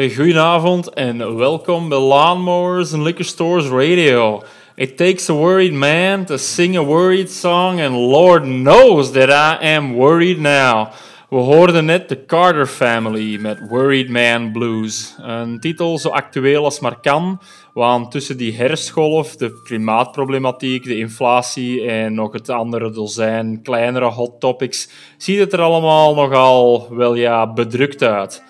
Eh, goedenavond en welkom bij Lawnmowers en Liquor Stores Radio. It takes a worried man to sing a worried song and Lord knows that I am worried now. We hoorden net de Carter Family met Worried Man Blues. Een titel zo actueel als maar kan, want tussen die herfstgolf, de klimaatproblematiek, de inflatie en nog het andere dozijn kleinere hot topics, ziet het er allemaal nogal wel ja bedrukt uit.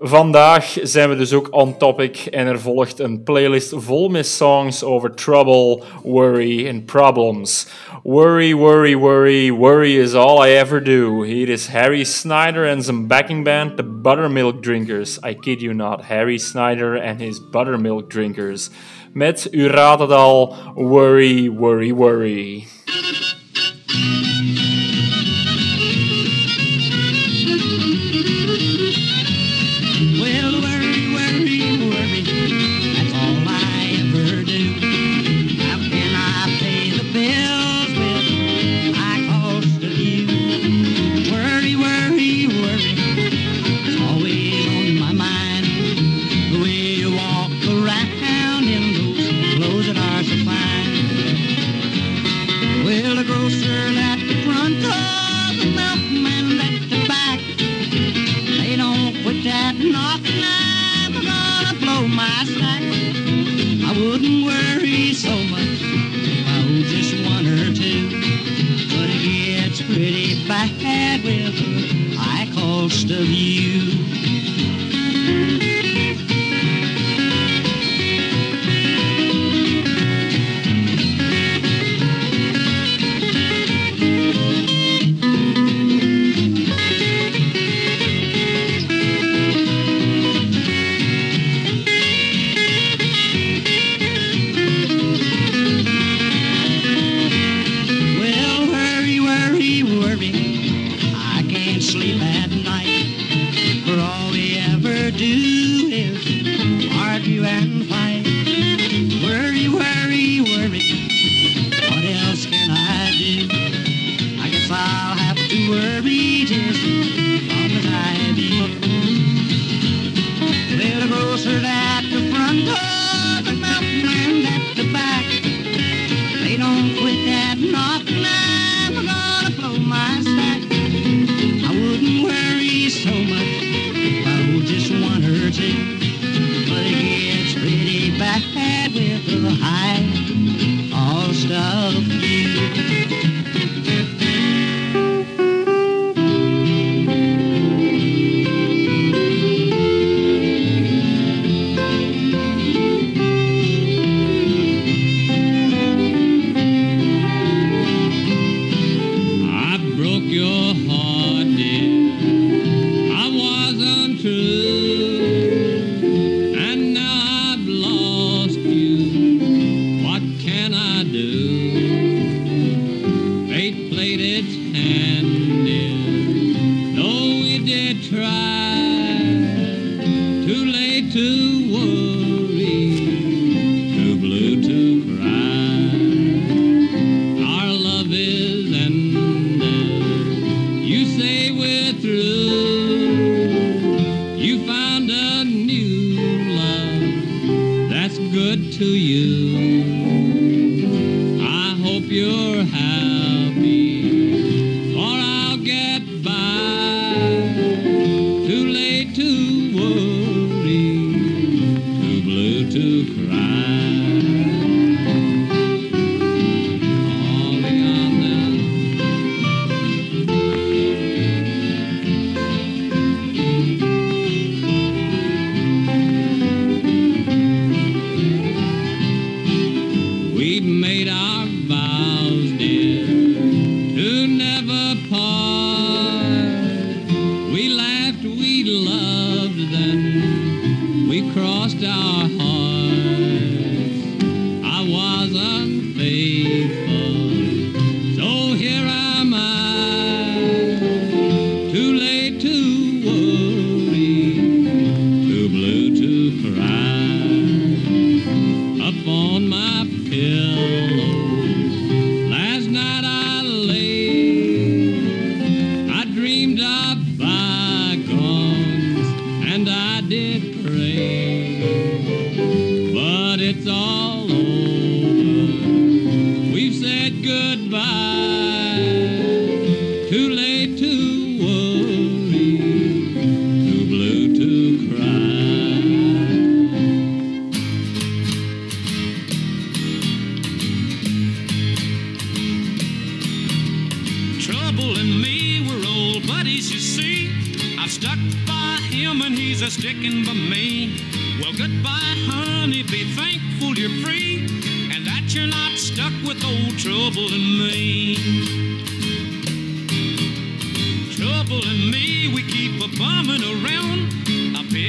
Vandaag zijn we dus ook on topic en er volgt een playlist vol met songs over trouble, worry and problems. Worry, worry, worry, worry is all I ever do. Here is Harry Snyder and some backing band, the Buttermilk Drinkers. I kid you not, Harry Snyder and his Buttermilk Drinkers. Met, u raadt het al, worry, worry, worry.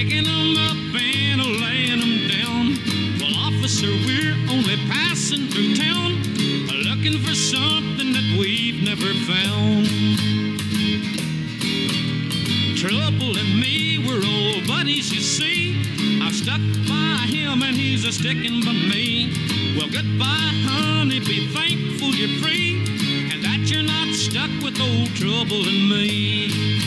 picking them up and laying them down. Well, officer, we're only passing through town, looking for something that we've never found. Trouble and me, we're old buddies, you see. I've stuck by him and he's a sticking by me. Well, goodbye, honey, be thankful you're free and that you're not stuck with old Trouble and me.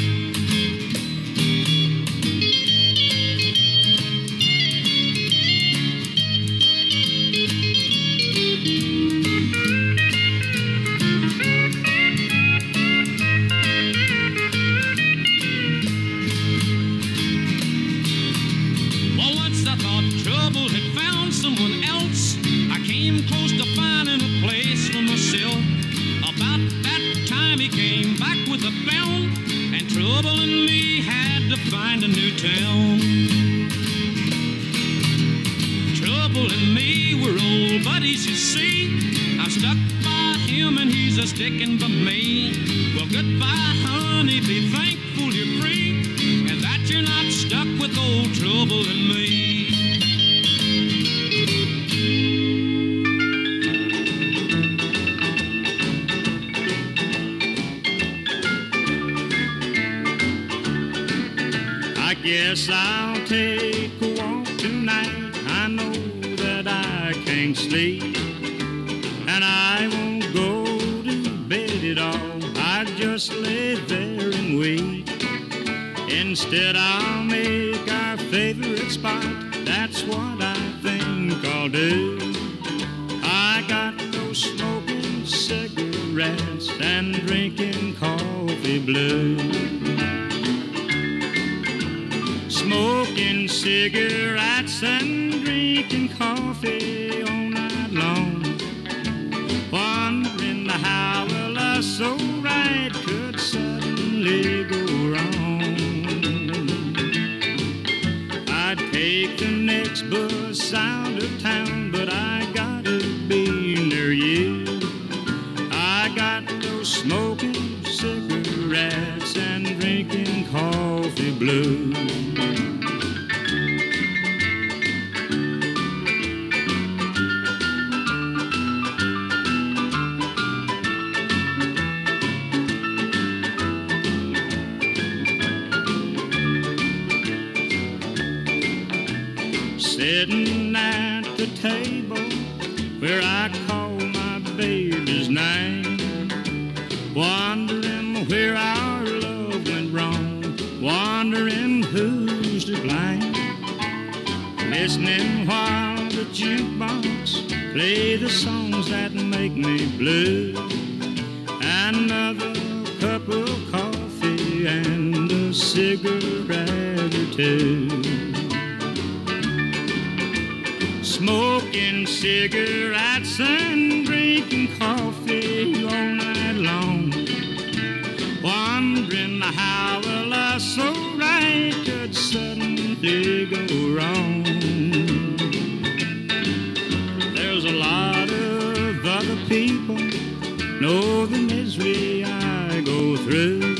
Instead, I'll make our favorite spot. That's what I think I'll do. I got no smoking cigarettes and drinking coffee blue. Smoking cigarettes and drinking coffee all night long. Wondering how a I so right could suddenly go. bus out of town, but I gotta be near you. I got no smoking cigarettes and drinking coffee blue. Me blue. Another cup of coffee and a cigarette or two. Smoking cigarettes and drinking coffee all night long. Wondering how a love so right could suddenly go wrong. Know the misery I go through.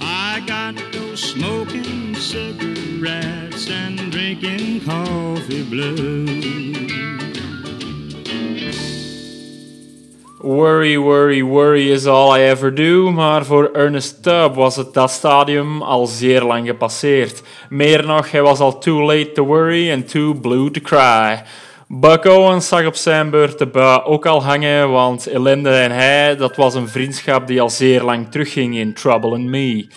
I got those smoking cigarettes and drinking coffee blues. Worry, worry, worry is all I ever do, maar voor Ernest Tubb was het dat stadium al zeer lang gepasseerd. Meer nog, hij was al too late to worry and too blue to cry. Buck Owens zag op zijn beurt de bui ook al hangen, want ellende en hij, dat was een vriendschap die al zeer lang terugging in Trouble and Me.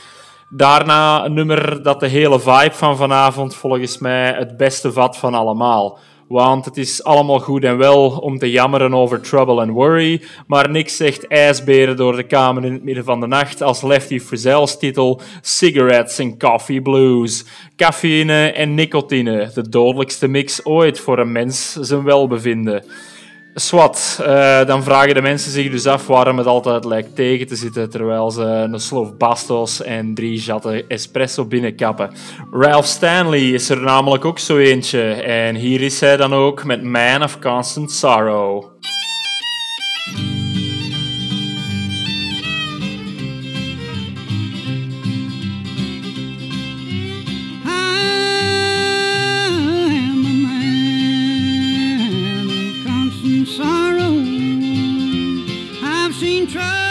Daarna een nummer dat de hele vibe van vanavond volgens mij het beste vat van allemaal. Want het is allemaal goed en wel om te jammeren over trouble and worry, maar niks zegt ijsberen door de kamer in het midden van de nacht als Lefty Frizzell's titel Cigarettes and Coffee Blues. Cafeïne en nicotine, de dodelijkste mix ooit voor een mens zijn welbevinden. Swat, eh, dan vragen de mensen zich dus af waarom het altijd lijkt tegen te zitten terwijl ze een slof bastos en drie jatten espresso binnenkappen. Ralph Stanley is er namelijk ook zo eentje en hier is hij dan ook met Man of Constant Sorrow. I've seen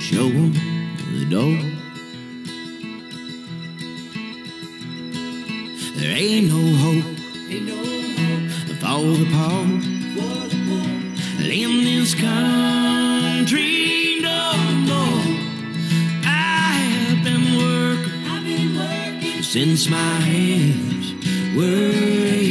show them the door. There ain't no hope for the poor in this country no more. I have been working, I've been working since my hands were.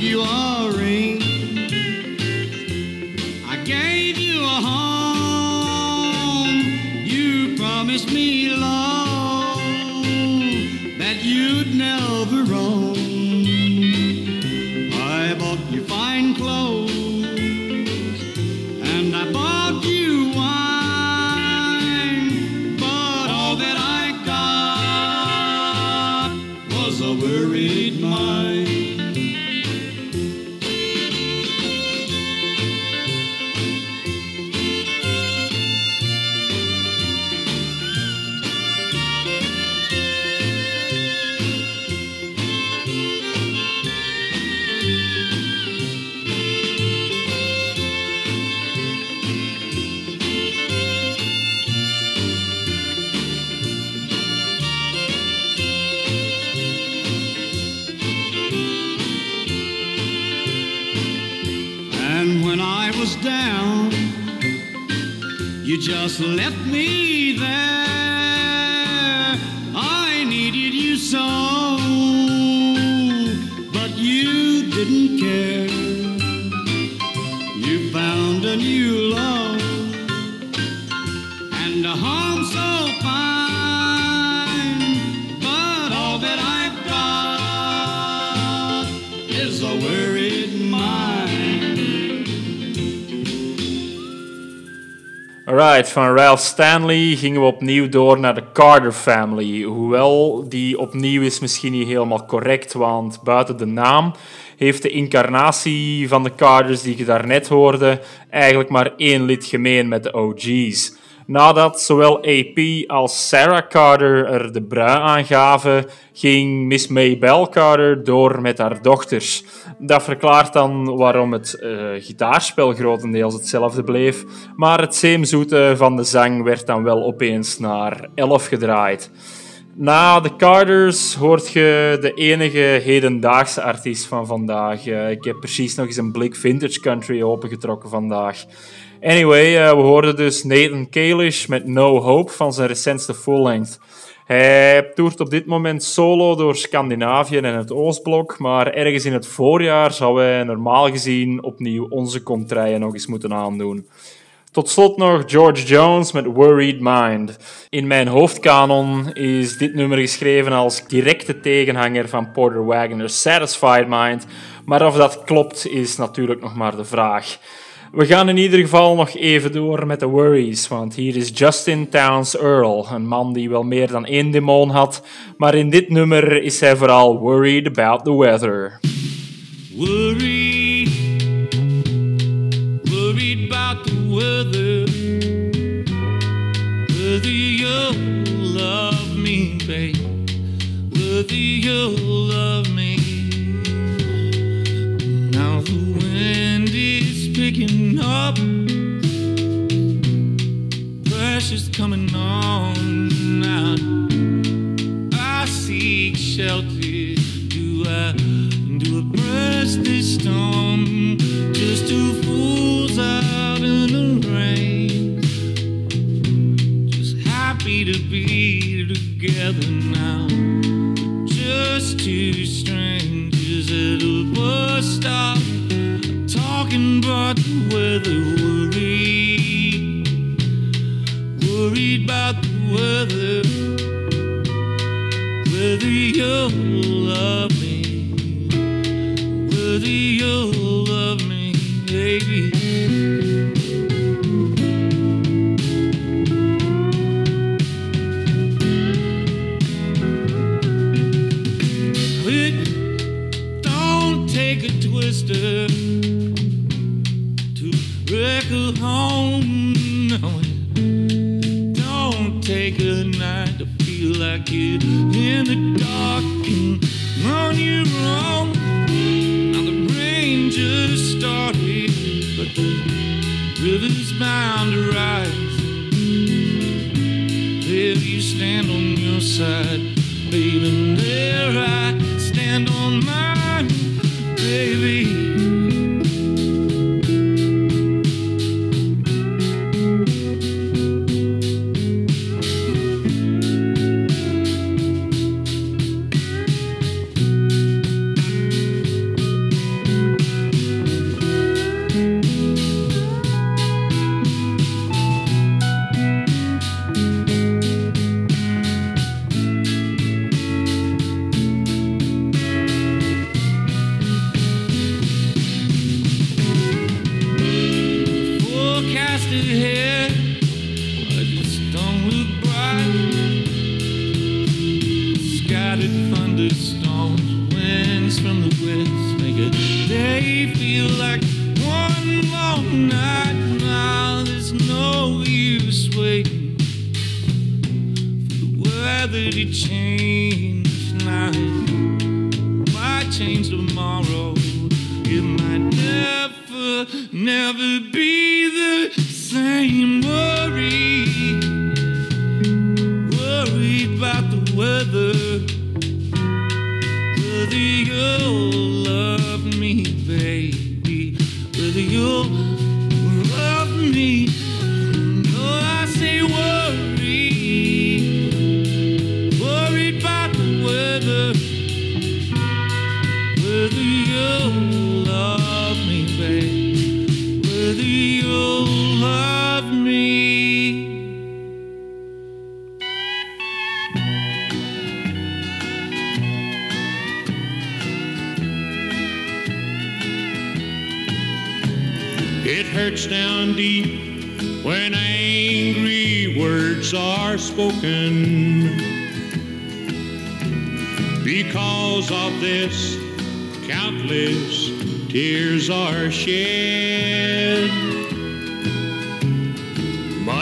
gave you a ring. I gave you a home. You promised me just left Van Ralph Stanley gingen we opnieuw door naar de Carter Family. Hoewel die opnieuw is misschien niet helemaal correct, want buiten de naam heeft de incarnatie van de Carters die je daarnet hoorde eigenlijk maar één lid gemeen met de OG's. Nadat zowel AP als Sarah Carter er de brui aan gaven, ging Miss Maybelle Carter door met haar dochters. Dat verklaart dan waarom het eh, gitaarspel grotendeels hetzelfde bleef, maar het zeemzoete van de zang werd dan wel opeens naar 11 gedraaid. Na de Carters hoort je de enige hedendaagse artiest van vandaag. Eh, ik heb precies nog eens een blik vintage country opengetrokken vandaag. Anyway, eh, we hoorden dus Nathan Kalish met No Hope van zijn recentste full-length. Hij toert op dit moment solo door Scandinavië en het Oostblok, maar ergens in het voorjaar zou hij normaal gezien opnieuw onze contraien nog eens moeten aandoen. Tot slot nog George Jones met Worried Mind. In mijn hoofdkanon is dit nummer geschreven als directe tegenhanger van Porter Wagoner's Satisfied Mind, maar of dat klopt is natuurlijk nog maar de vraag. We gaan in ieder geval nog even door met de worries, want hier is Justin Towns Earl, een man die wel meer dan één demon had, maar in dit nummer is hij vooral worried about the weather. Worried, worried about the weather. Whether you'll love me, babe. Whether you'll love me. Up. Pressure's coming on now. I seek shelter. Do I do I press this storm?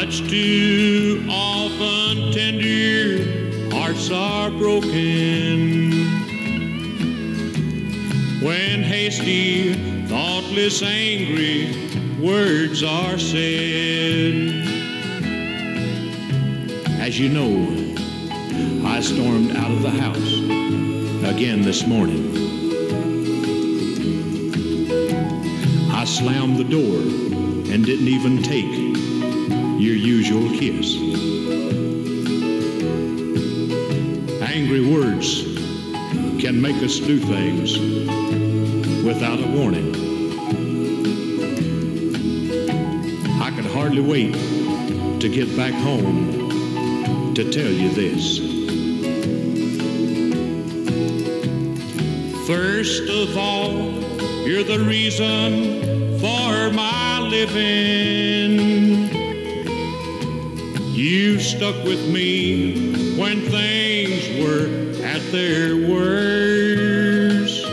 Much too often tender hearts are broken. When hasty, thoughtless, angry words are said. As you know, I stormed out of the house again this morning. I slammed the door and didn't even take your usual kiss. Angry words can make us do things without a warning. I could hardly wait to get back home to tell you this. First of all, you're the reason for my living. You stuck with me when things were at their worst.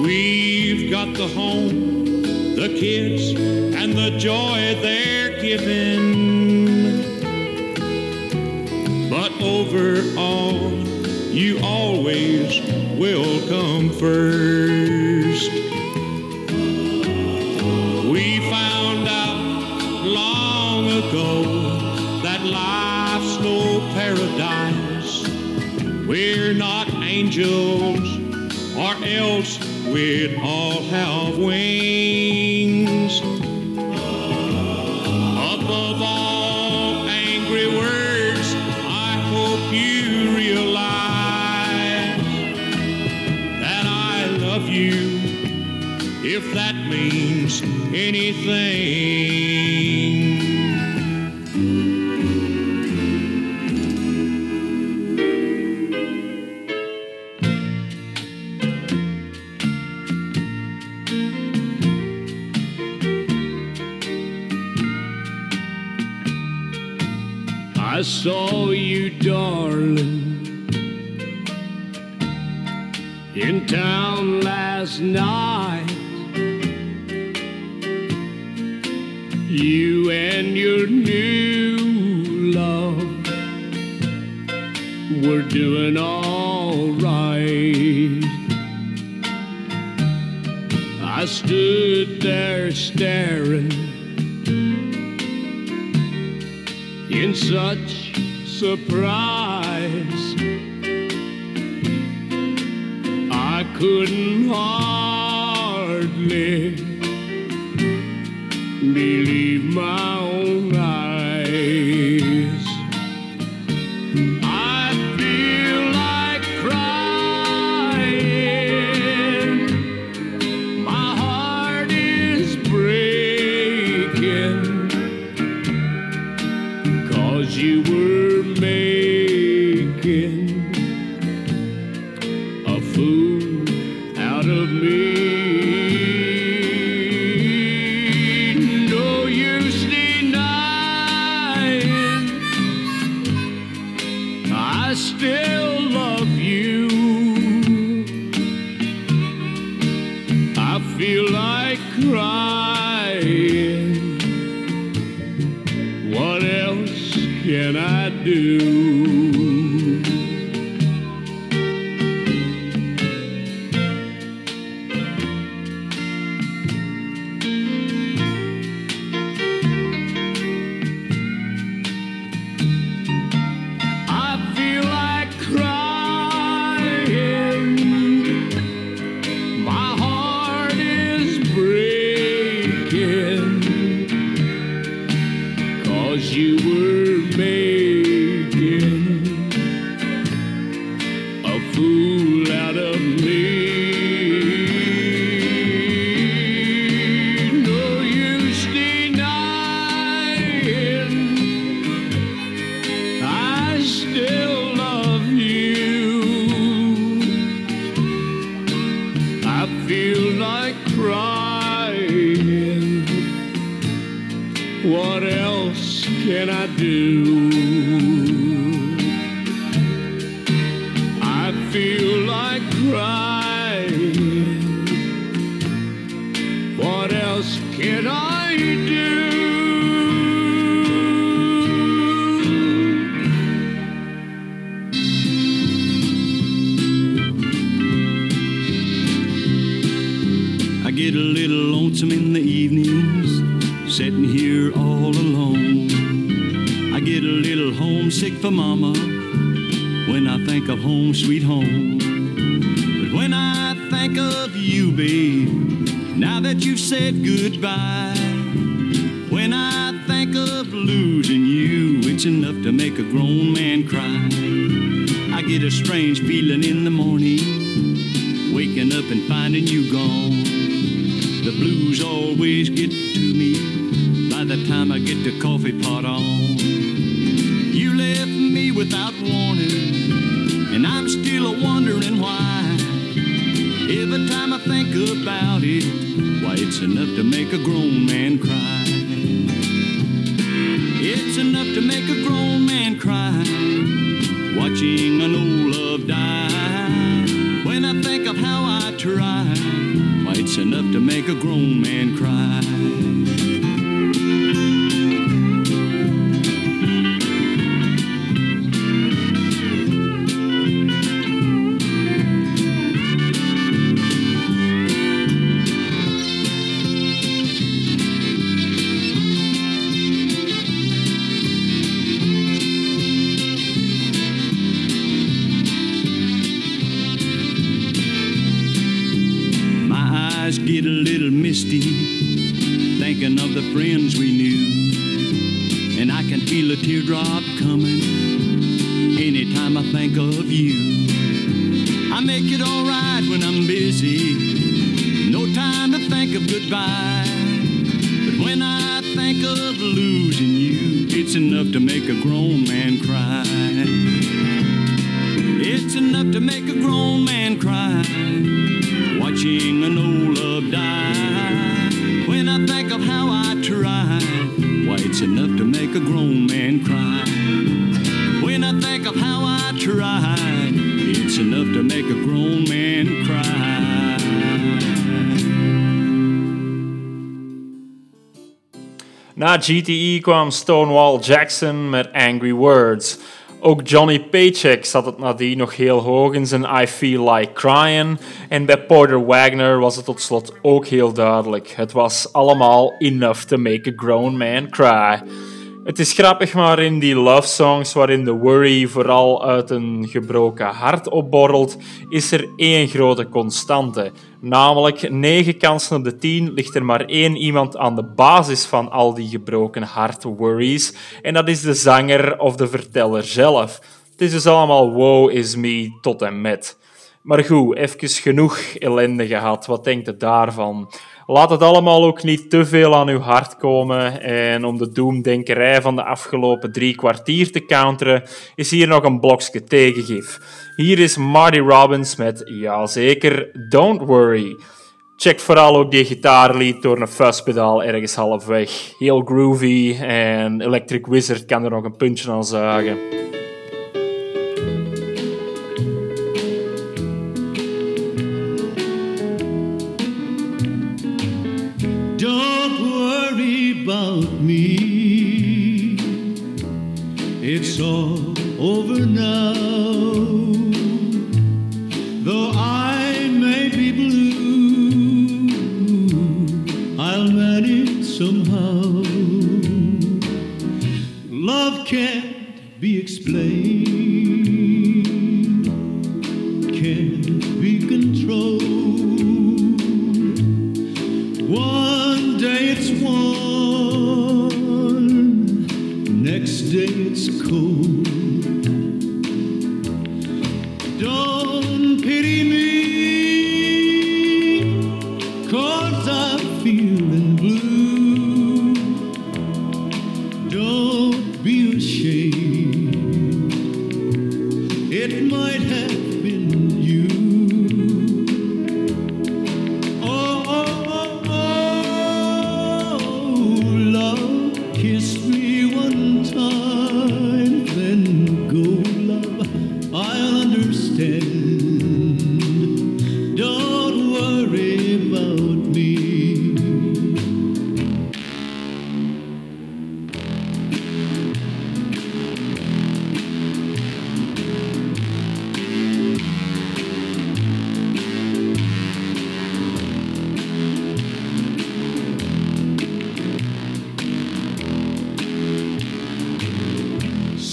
We've got the home, the kids, and the joy they're giving. But overall, you always will come first. Angels, or else we'd all have wings. Above all angry words, I hope you realize that I love you if that means anything. Get a little lonesome in the evenings, sitting here all alone. I get a little homesick for mama when I think of home, sweet home. But when I think of you, babe, now that you've said goodbye, when I think of losing you, it's enough to make a grown man cry. I get a strange feeling in the morning, waking up and finding you gone. The blues always get to me by the time I get the coffee pot on. You left me without warning, and I'm still wondering why. Every time I think about it, why it's enough to make a grown man cry. You. I make it alright when I'm busy, no time to think of goodbye. But when I think of losing you, it's enough to make a grown man cry. It's enough to make a grown man cry watching an old love die. When I think of how I tried, why it's enough to make a grown man cry. When I think of how I tried, it's enough to make a grown man cry. Na GTE kwam Stonewall Jackson met Angry Words. Ook Johnny Paycheck zat het nadien nog heel hoog in zijn I Feel Like Crying. En bij Porter Wagner was het tot slot ook heel duidelijk. Het was allemaal enough to make a grown man cry. Het is grappig, maar in die love songs waarin de worry vooral uit een gebroken hart opborrelt, is er één grote constante. Namelijk, 9 kansen op de 10 ligt er maar één iemand aan de basis van al die gebroken hart worries. En dat is de zanger of de verteller zelf. Het is dus allemaal wow is me tot en met. Maar goed, even genoeg ellende gehad. Wat denkt u daarvan? Laat het allemaal ook niet te veel aan uw hart komen. En om de doemdenkerij van de afgelopen drie kwartier te counteren, is hier nog een blokje tegengif. Hier is Marty Robbins met, ja zeker, Don't Worry. Check vooral ook die gitaarlied door een fuzzpedaal ergens halfweg. Heel groovy en Electric Wizard kan er nog een puntje aan zagen. It's all over now.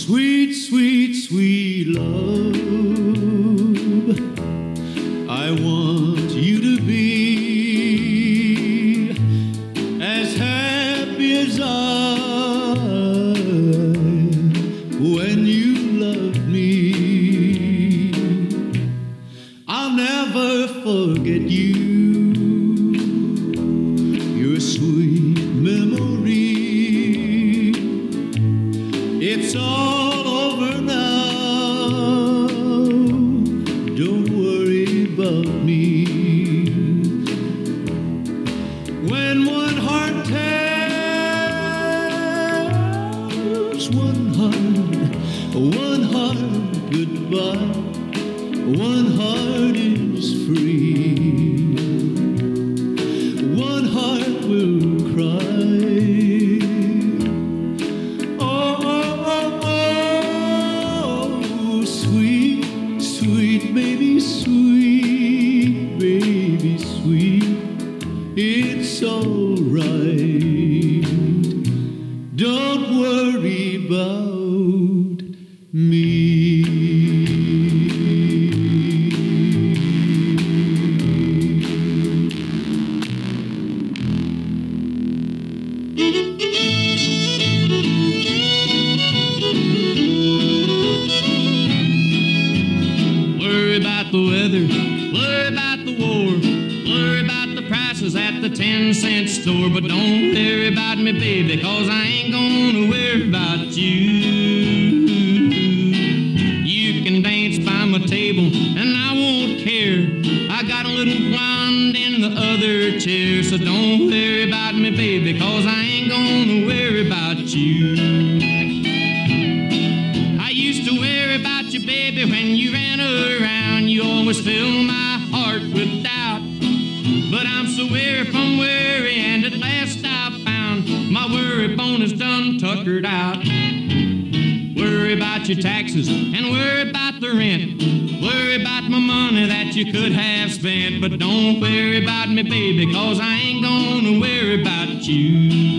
Sweet, sweet, sweet love. I want me, baby, cause I ain't gonna worry about you. You can dance by my table, and I won't care. I got a little blonde in the other chair, so don't worry about me, baby, cause I taxes and worry about the rent. Worry about my money that you could have spent. But don't worry about me, baby, cause I ain't gonna worry about you.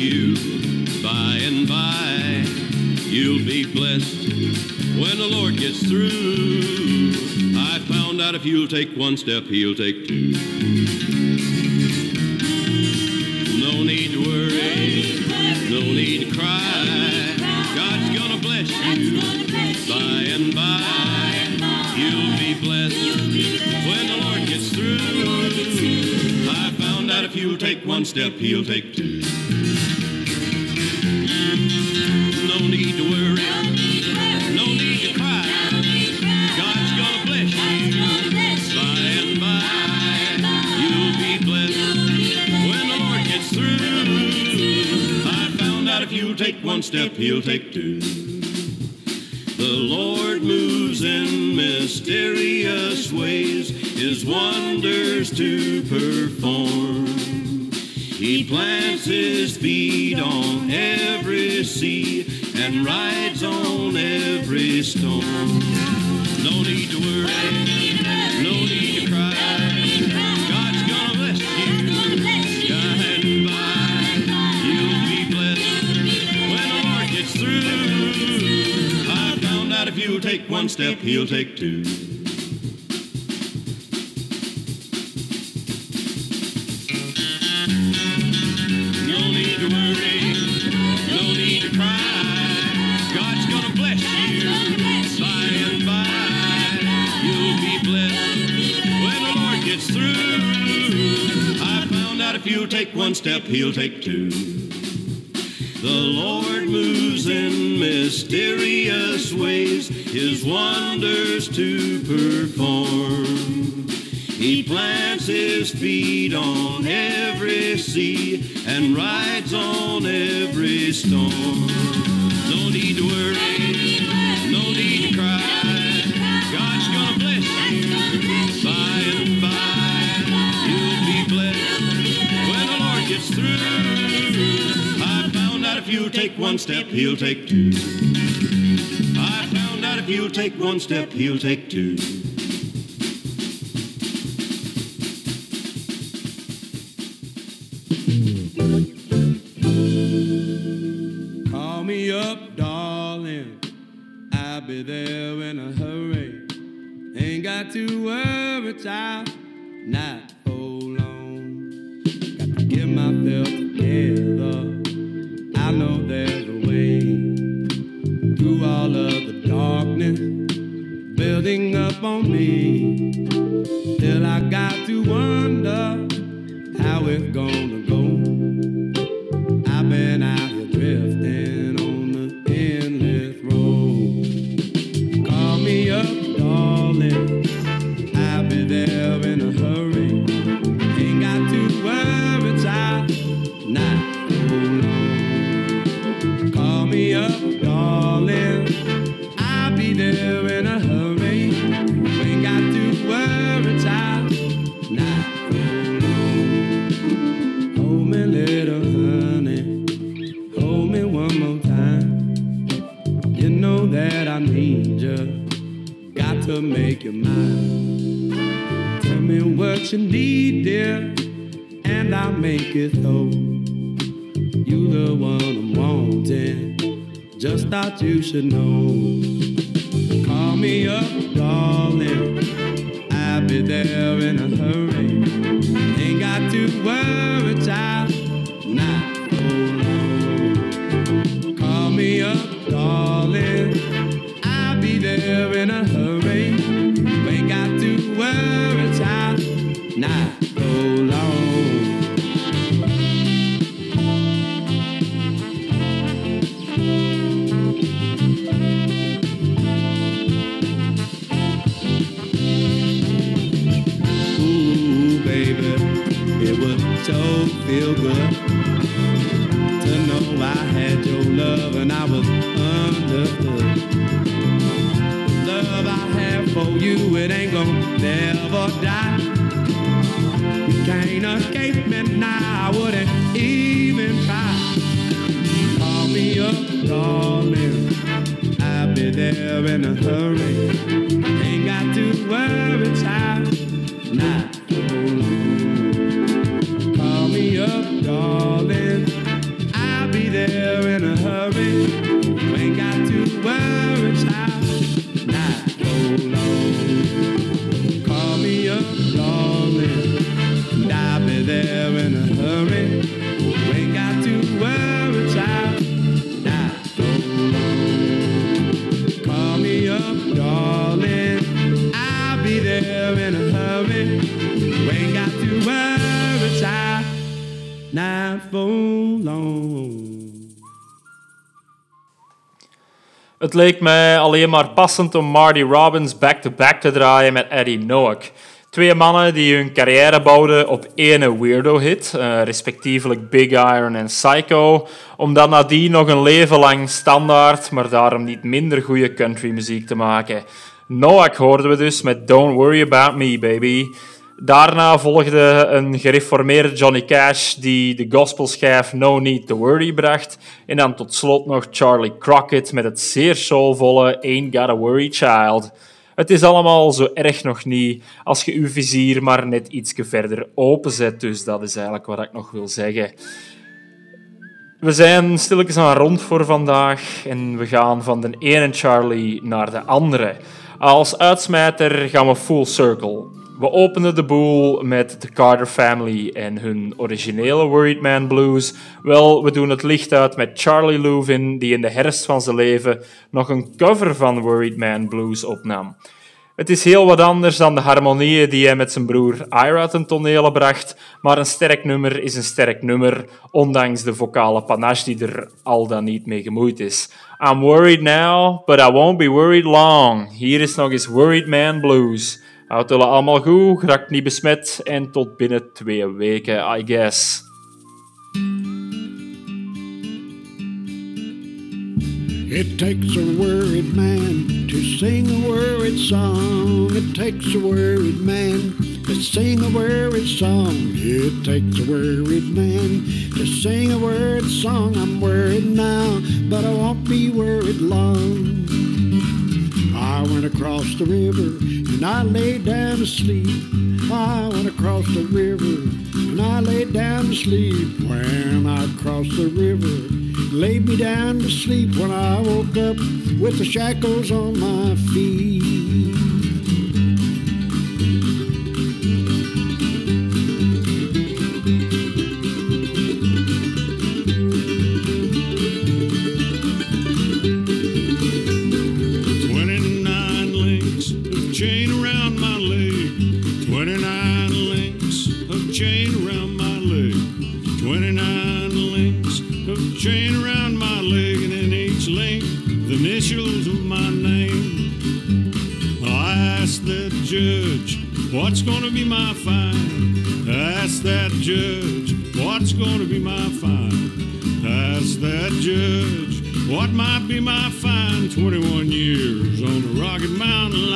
You by and by. You'll be blessed when the Lord gets through. I found out if you'll take one step, He'll take two. No need to worry, no need to cry. God's gonna bless you by and by. You'll be blessed when the Lord gets through. I found out if you'll take one step, He'll take two. One step, He'll take two. The Lord moves in mysterious ways, His wonders to perform. He plants His feet on every sea and rides on every storm. No need to worry, one step, he'll take two. No need to worry, no need to cry. God's gonna bless you by and by. You'll be blessed when the Lord gets through. I found out if you take one step, he'll take two. The Lord moves in mysterious ways, his wonders to perform. He plants his feet on every sea and rides on every storm. No need to worry, no need to cry. God's gonna bless you by and by. You'll be blessed when the Lord gets through. You'll take one step, he'll take two. I found out if you'll take one step, he'll take two. You need, dear, and I'll make it so. You the one I'm wanting. Just thought you should know. Call me up, Het leek mij alleen maar passend om Marty Robbins back-to-back te draaien met Eddie Noack. Twee mannen die hun carrière bouwden op ene weirdo-hit, eh, respectievelijk Big Iron en Psycho, om dan nadien nog een leven lang standaard, maar daarom niet minder goede countrymuziek te maken. Noack hoorden we dus met Don't Worry About Me, Baby. Daarna volgde een gereformeerde Johnny Cash die de gospelschijf No Need to Worry bracht. En dan tot slot nog Charlie Crockett met het zeer soulvolle Ain't Gotta Worry Child. Het is allemaal zo erg nog niet als je uw vizier maar net iets verder openzet. Dus dat is eigenlijk wat ik nog wil zeggen. We zijn stilletjes aan rond voor vandaag en we gaan van de ene Charlie naar de andere. Als uitsmijter gaan we full circle. We openen de boel met de Carter Family en hun originele Worried Man Blues. Wel, we doen het licht uit met Charlie Louvin, die in de herfst van zijn leven nog een cover van Worried Man Blues opnam. Het is heel wat anders dan de harmonieën die hij met zijn broer Ira ten tonele bracht, maar een sterk nummer is een sterk nummer, ondanks de vocale panache die er al dan niet mee gemoeid is. I'm worried now, but I won't be worried long. Hier is nog eens Worried Man Blues. Houd jullie allemaal goed, raakt niet besmet en tot binnen twee weken, I guess. It takes a worried man to sing a worried song. It takes a worried man to sing a worried song. It takes a worried man to sing a worried song. I'm worried now, but I won't be worried long. I went across the river and I laid down to sleep. I went across the river and I laid down to sleep. When I crossed the river, laid me down to sleep. When I woke up with the shackles on my feet. What's gonna be my fine? Ask that judge, what's gonna be my fine? Ask that judge, what might be my fine? 21 years on the Rocky Mountain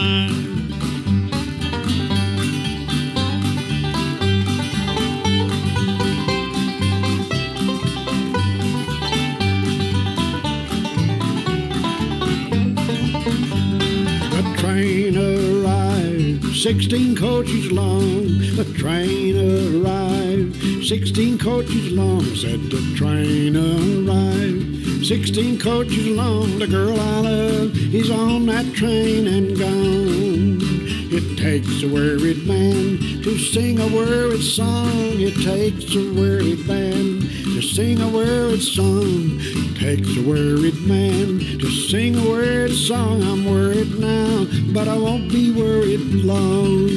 16 coaches long. The train arrived, 16 coaches long. Said the train arrived, 16 coaches long. The girl I love is on that train and gone. It takes a worried man to sing a worried song. It takes a worried man to sing a worried song. It takes a worried man to sing a worried song. I'm worried now, but I won't be worried long.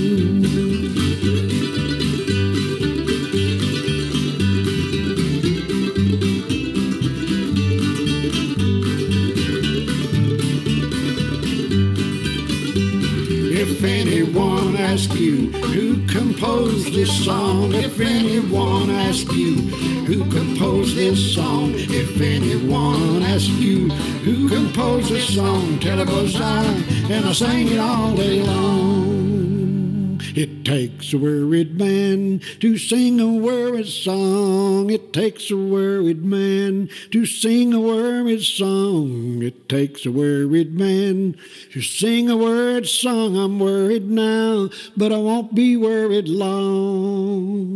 If anyone asks you who composed this song, if anyone asks you who composed this song, if anyone asks you who composed this song, tell it was I, and I sang it all day long. It takes a worried man to sing a worried song. It takes a worried man to sing a worried song. It takes a worried man to sing a worried song. I'm worried now, but I won't be worried long.